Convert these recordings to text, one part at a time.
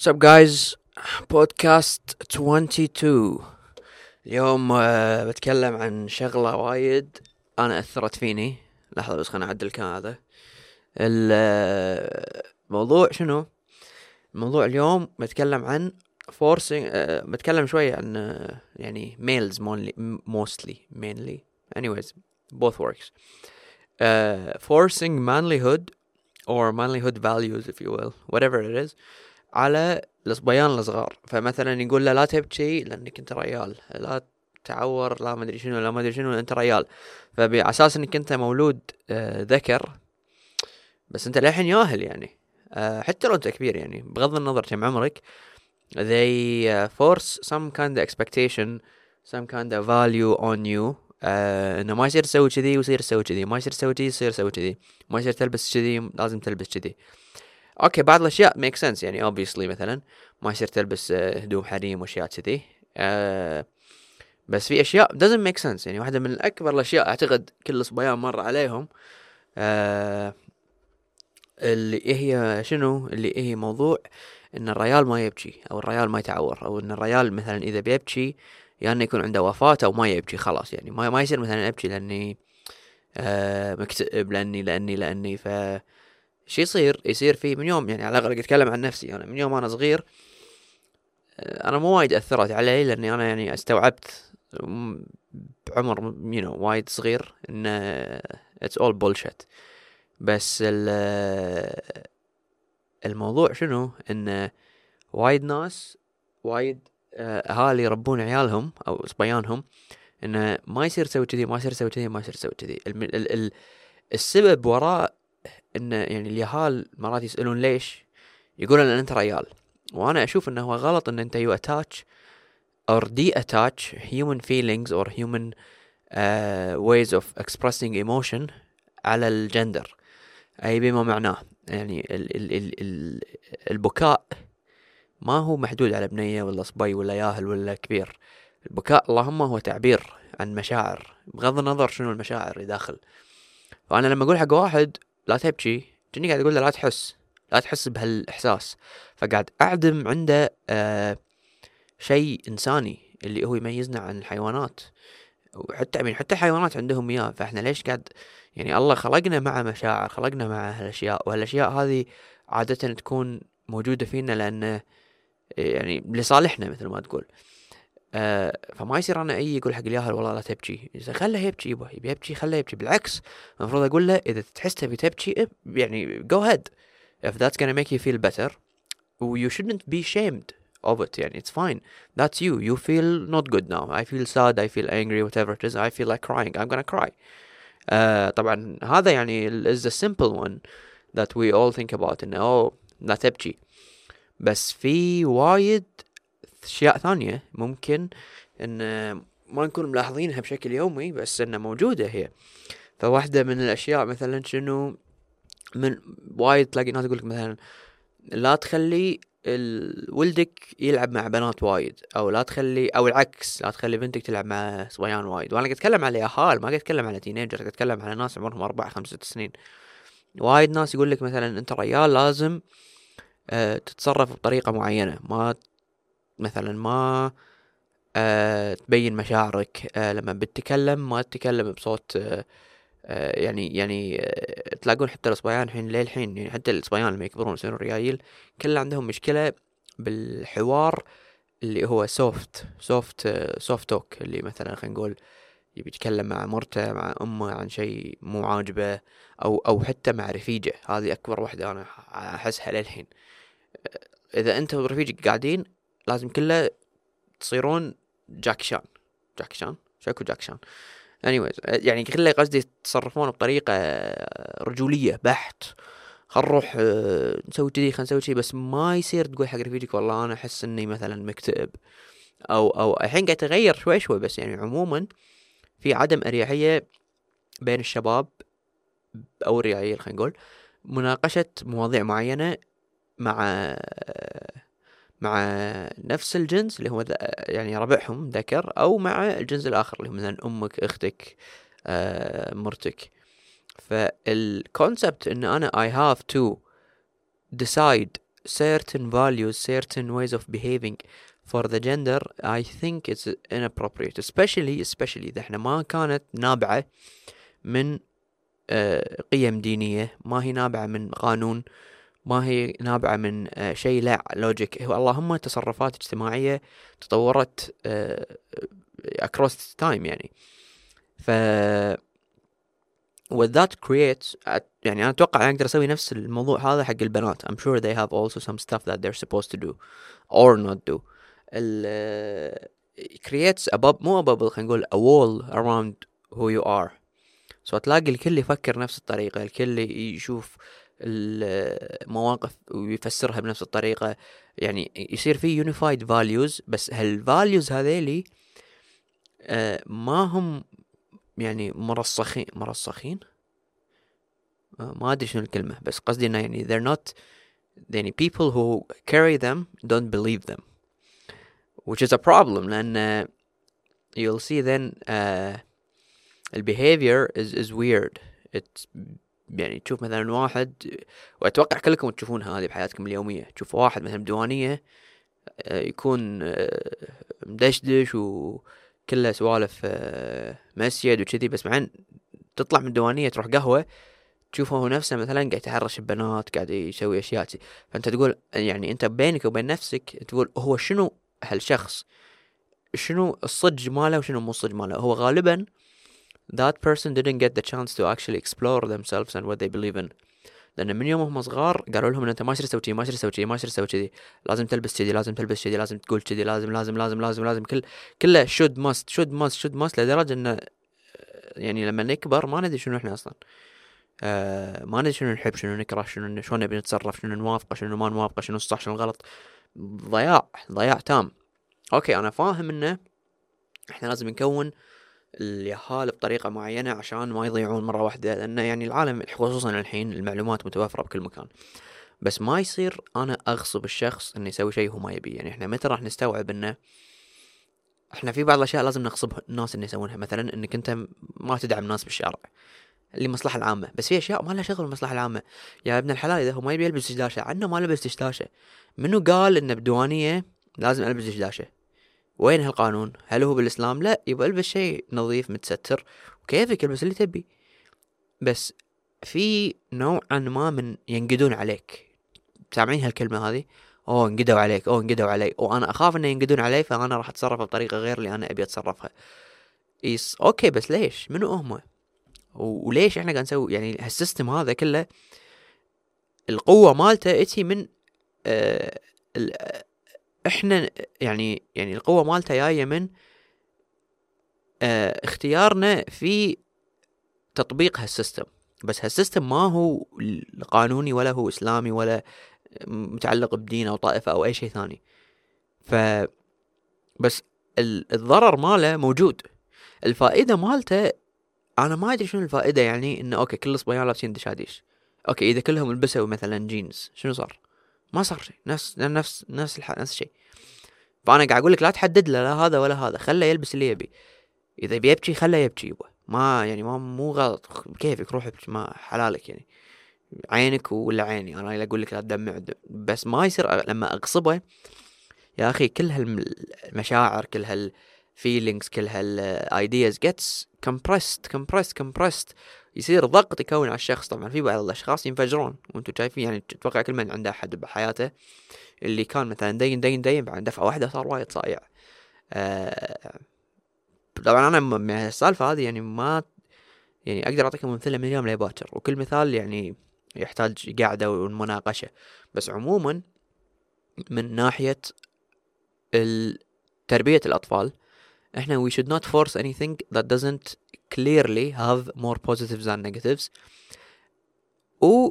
What's up guys بودكاست 22 اليوم آه، بتكلم عن شغلة وايد أنا أثرت فيني لحظة بس خلنا أعدل الكلام هذا الموضوع شنو الموضوع اليوم بتكلم عن forcing آه، بتكلم شوي عن آه، يعني males mostly, mostly mainly anyways both works uh, forcing manlyhood or manlyhood values if you will whatever it is على الصبيان الصغار فمثلا يقول له لا تبكي لأنك أنت ريال. لا تعور لا ما أدري شنو لا ما أدري شنو أنت ريال. فعلى أساس إنك أنت مولود آه، ذكر بس أنت للحين ياهل يعني. آه، حتى لو أنت كبير يعني. بغض النظر كم عمرك they uh, force some kind of expectation some kind of value on you. آه إنه ما يصير تسوي كذي ويصير تسوي كذي ما يصير تسوي كذي يصير تسوي كذي ما يصير تلبس كذي لازم تلبس كذي. okay بعض الأشياء make sense يعني obviously مثلا ما يصير تلبس آه، هدوم حريم وأشياء كذي آه بس في أشياء doesn't make sense. يعني واحدة من أكبر الأشياء أعتقد كل الصبيان مر عليهم آه اللي هي شنو؟ اللي هي موضوع إن الريال ما يبكي أو الريال ما يتعور أو إن الريال مثلا إذا بيبكي يعني إنه يكون عنده وفاة أو ما يبكي خلاص. يعني ما, ما يصير مثلا ابكي لأني آه مكتئب لأني لأني لأني ف شو يصير؟ يصير في من يوم يعني على الأقل أتكلم عن نفسي. أنا من يوم أنا صغير آه، أنا مو وايد أثرت علي لأني أنا يعني استوعبت بعمر you know وايد صغير إن it's all bullshit بس الموضوع شنو؟ إن وايد ناس وايد آه، أهالي يربون عيالهم أو صبيانهم انه ما يصير تسوي كذي ما يصير تسوي كذي ما يصير تسوي كذي. السبب وراء انه يعني اليهال مرات يسألون ليش؟ يقولون ان أنت ريال. وأنا أشوف إنه هو غلط إن أنت you attach or de-attach human feelings or human uh, ways of expressing emotion على الجندر. أي بما معناه. يعني ال ال ال ال البكاء ما هو محدود على بنية ولا صبي ولا ياهل ولا كبير. البكاء اللهم هو تعبير عن مشاعر. بغض النظر شنو المشاعر اللي داخل. فأنا لما أقول حق واحد لا تبكي جني قاعد أقول له لا تحس لا تحس بهالإحساس. فقاعد أعدم عنده آه شيء إنساني اللي هو يميزنا عن الحيوانات. وحتى يعني حتى الحيوانات عندهم إياه. فإحنا ليش قاعد يعني الله خلقنا مع مشاعر خلقنا مع هالأشياء. وهالأشياء هذه عادة تكون موجودة فينا لأن يعني لصالحنا مثل ما تقول. آه فما يصير أنا اي يقول حق الياهل والله لا تبكي خله يبكي يبا يبي يبكي خله يبكي بالعكس المفروض أقول له اذا تحس تبي تبكي يعني go ahead if that's gonna make you feel better you shouldn't be shamed of it يعني it's fine that's you you feel not good now I feel sad I feel angry whatever it is I feel like crying I'm gonna cry uh, طبعا هذا يعني is the simple one that we all think about انه oh لا تبكي بس في وايد أشياء ثانية ممكن إن ما نكون ملاحظينها بشكل يومي بس إنها موجودة هي. فواحدة من الأشياء مثلا شنو؟ من وايد تلاقي ناس تقولك مثلا لا تخلي ولدك يلعب مع بنات وايد أو لا تخلي أو العكس لا تخلي بنتك تلعب مع صبيان وايد. وأنا قاعد أتكلم على اهال ما قاعد أتكلم على تينيجر قاعد أتكلم على ناس عمرهم أربع خمس ست سنين. وايد ناس يقول لك مثلا أنت ريال لازم أه تتصرف بطريقة معينة. ما مثلا ما أه تبين مشاعرك أه لما بتتكلم ما تتكلم بصوت آه، يعني يعني آه، تلاقون حتى الصبيان الحين للحين يعني حتى الصبيان لما يكبرون يصيرون ريايل كل عندهم مشكلة بالحوار اللي هو soft soft soft talk اللي مثلا خلينا نقول يبي يتكلم مع مرته مع أمه عن شيء مو عاجبه أو أو حتى مع رفيجة. هذه أكبر وحدة أنا أحسها للحين آه، إذا أنت ورفيجك قاعدين لازم كله تصيرون جاكشان جاكشان شكو جاكشان anyways يعني كله قصدي يتصرفون بطريقة رجولية بحت. خل نروح آه، نسوي كذي خل نسوي كذي بس ما يصير تقول حق رفيجك والله أنا أحس إني مثلا مكتئب. أو أو الحين قاعد يتغير شوي شوي بس يعني عموما في عدم أريحية بين الشباب أو الريايل خلينا نقول مناقشة مواضيع معينة مع مع نفس الجنس اللي هو يعني ربعهم ذكر أو مع الجنس الآخر اللي هو مثلا أمك أختك آه، مرتك. فالكونسبت إن أنا I have to decide certain values certain ways of behaving for the gender I think it's inappropriate. Especially especially إذا إحنا ما كانت نابعة من آه، قيم دينية ما هي نابعة من قانون ما هي نابعة من آه، شيء لا لوجيك هو اللهم تصرفات اجتماعية تطورت آه، across time يعني. ف what that creates يعني أنا أتوقع أقدر أسوي نفس الموضوع هذا حق البنات. I'm sure they have also some stuff that they're supposed to do or not do. ال creates a bubble مو a bubble خلينا نقول a wall around who you are. so تلاقي الكل يفكر نفس الطريقة الكل يشوف المواقف ويفسرها بنفس الطريقة. يعني يصير في unified values بس هال values هذيلي آه، ما هم يعني مرسخين مرسخين؟ آه، ما أدري شنو الكلمة بس قصدي إنه يعني they're not يعني people who carry them don't believe them which is a problem لأن you'll see then uh, البيهيفير is is weird. It's يعني تشوف مثلا واحد وأتوقع كلكم تشوفونها هذه بحياتكم اليومية. تشوف واحد مثلا بديوانية آه، يكون آه، مدشدش وكله سوالف آه، مسجد وكذي بس بعدين تطلع من الديوانية تروح قهوة تشوفه هو نفسه مثلا قاعد يتحرش ببنات قاعد يسوي أشياء فأنت تقول يعني أنت بينك وبين نفسك تقول هو شنو هالشخص؟ شنو الصج ماله وشنو مو الصج ماله؟ هو غالبا that person didn't get the chance to actually explore themselves and what they believe in. لأن من يوم هم صغار قالوا لهم ان أنت ما يصير تسوي كذي ما يصير تسوي كذي ما يصير تسوي كذي لازم تلبس كذي لازم تلبس كذي لازم تقول كذي لازم لازم لازم لازم لازم. كل كله should must should must should must لدرجة إنه يعني لما نكبر ما ندري شنو إحنا أصلا. آه ما ندري شنو نحب شنو نكره شنو شلون نبي نتصرف شنو نوافقه شنو ما نوافقه شنو الصح شنو الغلط. ضياع ضياع تام. أوكي أنا فاهم إنه إحنا لازم نكون اليهال بطريقة معينة عشان ما يضيعون مرة واحدة لأن يعني العالم خصوصا الحين المعلومات متوفرة بكل مكان. بس ما يصير أنا أغصب الشخص إنه يسوي شيء هو ما يبي يعني إحنا متى راح نستوعب إنه إحنا في بعض الأشياء لازم نغصب الناس إنه يسوونها. مثلا إنك أنت ما تدعم الناس بالشارع للمصلحة العامة. بس في أشياء ما لها شغل بالمصلحة العامة. يا ابن الحلال إذا هو ما يبي يلبس دشداشة عنه ما لبس دشداشة. منو قال إنه بديوانية لازم ألبس دشداشة؟ وين هالقانون؟ هل هو بالإسلام؟ لا يبغى البس شيء نظيف متستر وكيفك البس اللي تبي. بس في نوعا ما من ينقدون عليك. سامعين هالكلمة هذه؟ أوه انقدوا عليك أوه انقدوا علي. وأنا أخاف إنه ينقدون علي فأنا راح أتصرف بطريقة غير اللي أنا أبي أتصرفها. yes okay بس ليش؟ منو هم؟ وليش إحنا قاعد نسوي؟ يعني هال system هذا كله القوة مالته إتي من آه إحنا يعني يعني القوة مالته جاية من آه اختيارنا في تطبيق هال system. بس هال system ما هو قانوني ولا هو إسلامي ولا متعلق بدين أو طائفة أو أي شيء ثاني. ف بس الضرر ماله موجود. الفائدة مالته أنا ما أدري شنو الفائدة يعني إنه okay كل الصبيان لابسين دشاديش. okay إذا كلهم لبسوا مثلا جينز شنو صار؟ ما صار شيء. نفس نفس نفس الح... نفس الشيء. فأنا قاعد أقول لك لا تحدد له لا هذا ولا هذا خله يلبس اللي يبي. إذا بيبكي خله يبكي يبا. ما يعني ما مو غلط. كيفك؟ روح ابكي ما حلالك يعني. عينك ولا عيني. أنا أقول لك لا تدمع بس ما يصير لما أغصبه يا أخي كل هالمشاعر كل هال feelings كل هال ideas gets compressed compressed compressed يصير ضغط يكون على الشخص. طبعا في بعض الأشخاص ينفجرون. وأنتم شايفين يعني أتوقع كل من عنده أحد بحياته اللي كان مثلا دين دين دين بعد دفعة واحدة صار وايد صايع. آه طبعا أنا من السالفة هذه يعني ما يعني أقدر أعطيكم أمثلة من اليوم لباكر. وكل مثال يعني يحتاج قاعدة ومناقشة. بس عموما من ناحية تربية الأطفال إحنا we should not force anything that doesn't clearly have more positives than negatives. و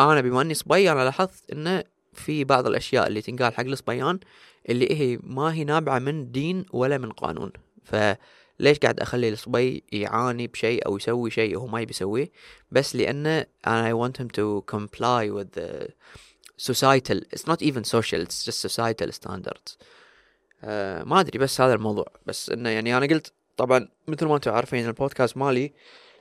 أنا بما إني صبي أنا لاحظت انه في بعض الأشياء اللي تنقال حق الصبيان اللي هي ما هي نابعة من دين ولا من قانون. فليش قاعد أخلي الصبي يعاني بشيء أو يسوي شيء وهو ما يبي يسويه؟ بس لأنه أنا I want him to comply with societal it's not even social it's just societal standards آه ما أدري بس هذا الموضوع. بس إنه يعني أنا قلت طبعا مثل ما أنتم عارفين البودكاست مالي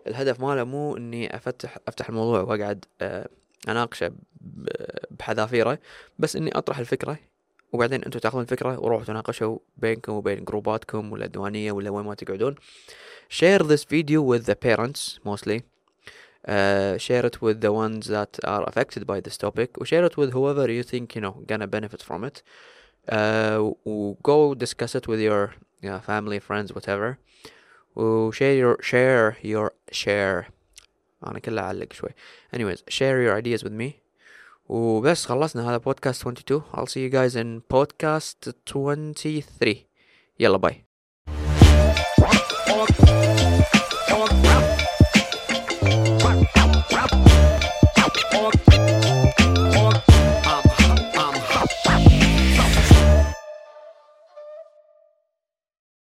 الهدف ماله مو إني أفتح أفتح الموضوع وأقعد آه أناقشه بحذافيره بس إني أطرح الفكرة وبعدين أنتم تأخذون الفكرة وروحوا تناقشوا بينكم وبين جروباتكم ولا الديوانية ولا وين ما تقعدون. Share this video with the parents mostly. uh, share it with the ones that are affected by this topic or share it with whoever you think you know gonna benefit from it. uh, و go discuss it with your yeah, family friends whatever و share your share your share انا كله اعلق شوي anyways share your ideas with me وبس خلصنا هذا بودكاست 22 I'll see you guys in podcast 23 يلا باي